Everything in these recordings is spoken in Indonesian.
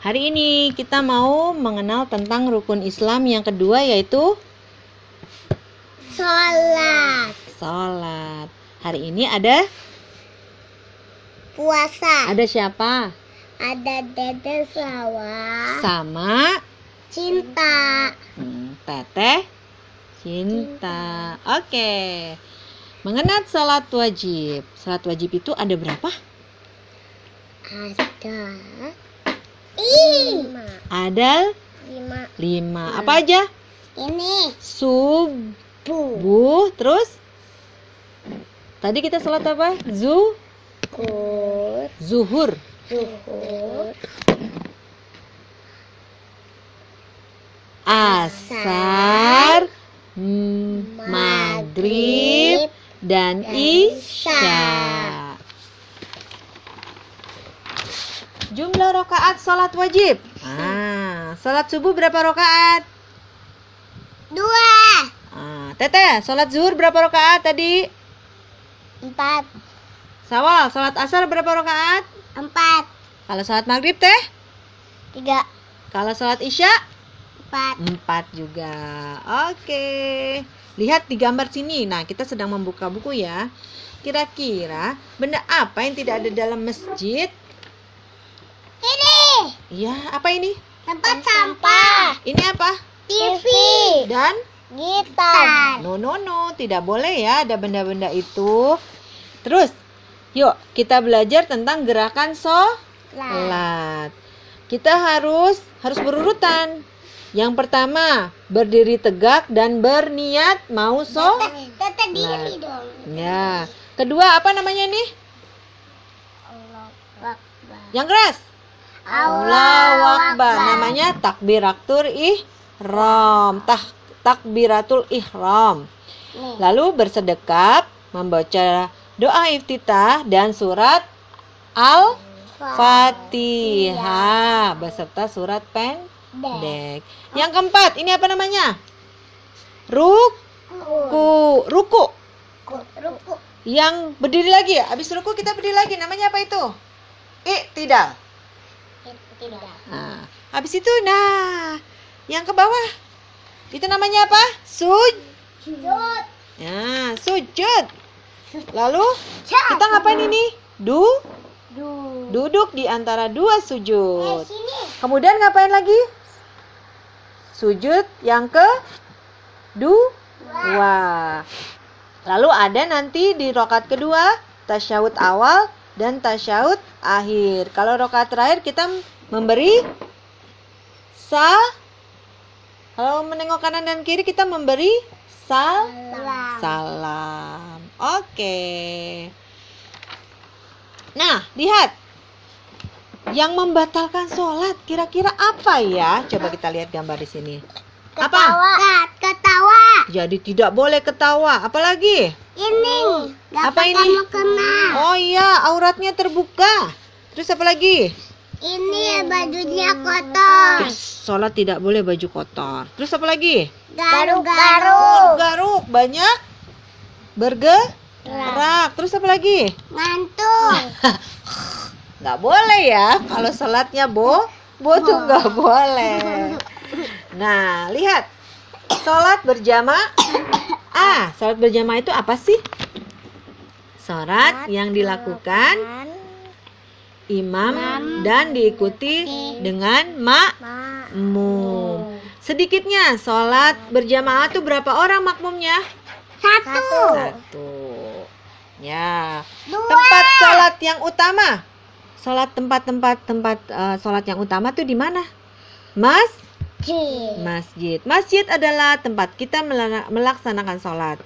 Hari ini kita mau mengenal tentang rukun Islam yang kedua yaitu Sholat. sholat. Hari ini ada Puasa. ada siapa? Ada dede sawah. Sama Cinta. hmm, teteh cinta. Oke. Mengenal sholat wajib. Sholat wajib itu ada berapa? Ada lima. Ada Lima. lima. Apa aja? Ini Subuh. bu. Terus? Tadi kita sholat apa? Zu, Kur. zuhur. Zuhur. Asar, maghrib, dan dan isya. isya. Jumlah rokaat sholat wajib. Ah, sholat subuh berapa rokaat? Dua. Ah, teteh, sholat zuhur berapa rokaat tadi? Empat. Sawal, sholat asar berapa rokaat? Empat. Kalau sholat maghrib teh? Tiga. Kalau sholat isya? Empat. Empat juga. Oke. Lihat di gambar sini. Nah, kita sedang membuka buku ya. Kira-kira benda apa yang tidak ada dalam masjid? Ini. Ya, apa ini? Tempat sampah. Ini apa? TV. Dan Gitar. no no no, tidak boleh ya ada benda-benda itu. Terus, yuk kita belajar tentang gerakan sholat. Kita harus harus berurutan. Yang pertama, berdiri tegak dan berniat mau sholat. Tata diri dong. Ya. Kedua apa namanya nih? Yang keras. Allahu Akbar. Namanya takbiratul ihram. Tah takbiratul ihram. Lalu bersedekap, membaca doa iftitah dan surat Al-Fatihah beserta surat pendek. Yang keempat, ini apa namanya? Ruku. Ruku. Ruku. Yang berdiri lagi ya. Habis ruku kita berdiri lagi. Namanya apa itu? Iktidal. Tidak. Nah, habis itu nah, yang ke bawah. Itu namanya apa? Sujud. Nah, sujud. Lalu kita ngapain ini? Du Du. duduk di antara dua Eh, sujud. sini. Kemudian ngapain lagi? Sujud yang ke dua. Lalu ada nanti di rokat kedua tasyahud awal dan tasyahud akhir. Kalau rokat terakhir kita memberi sa kalau menengok kanan dan kiri kita memberi sal Salam. salam. Oke. Nah, lihat. Yang membatalkan sholat kira-kira apa ya? Coba kita lihat gambar di sini. Apa? Ketawa. Jadi tidak boleh ketawa. Apalagi? Ini. Apa ini? Oh iya, auratnya terbuka. Terus apa lagi? Ini bajunya kotor. Yes, sholat tidak boleh baju kotor. Terus apa lagi? Garuk-garuk. Garuk, banyak bergerak. Terus apa lagi? Ngantuk. Nggak boleh ya. Kalau sholatnya bo, bo tuh nggak boleh. Nah, lihat. Sholat berjamaah. Ah, sholat berjamaah itu apa sih? Sholat yang dilakukan imam dan diikuti dengan makmum. Sedikitnya, sholat berjamaah tuh berapa orang makmumnya? Satu. Satu. Ya. Dua. Tempat sholat yang utama. Sholat tempat-tempat tempat eh, sholat yang utama tuh di mana? Mas, Masjid. masjid. Masjid adalah tempat kita melaksanakan sholat.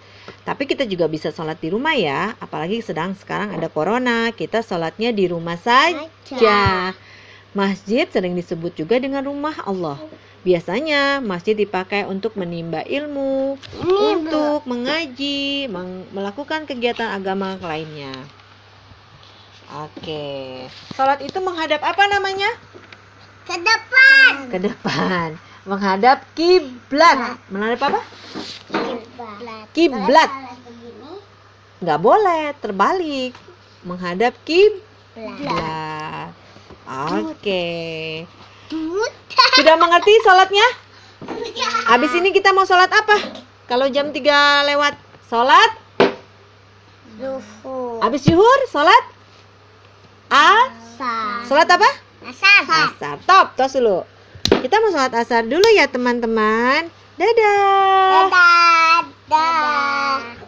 Tapi kita juga bisa sholat di rumah ya. Apalagi sedang sekarang ada corona. Kita sholatnya di rumah saja. Masjid sering disebut juga dengan rumah Allah. Biasanya masjid dipakai untuk menimba ilmu, untuk mengaji, meng- melakukan kegiatan agama lainnya. Oke, sholat itu menghadap apa namanya? ke depan. Ke depan, menghadap kiblat. Menghadap apa? Kiblat. Kiblat. Kalau begini, Nggak boleh, terbalik. Menghadap kiblat. Oke. Sudah mengerti sholatnya? Habis ini kita mau sholat apa? Kalau jam 3 lewat sholat, Zuhur. habis zuhur sholat A, Asar. sholat apa? Asar. Asar. Top, tos dulu. Kita mau sholat asar dulu ya teman-teman. Dadah. Dadah. Dadah.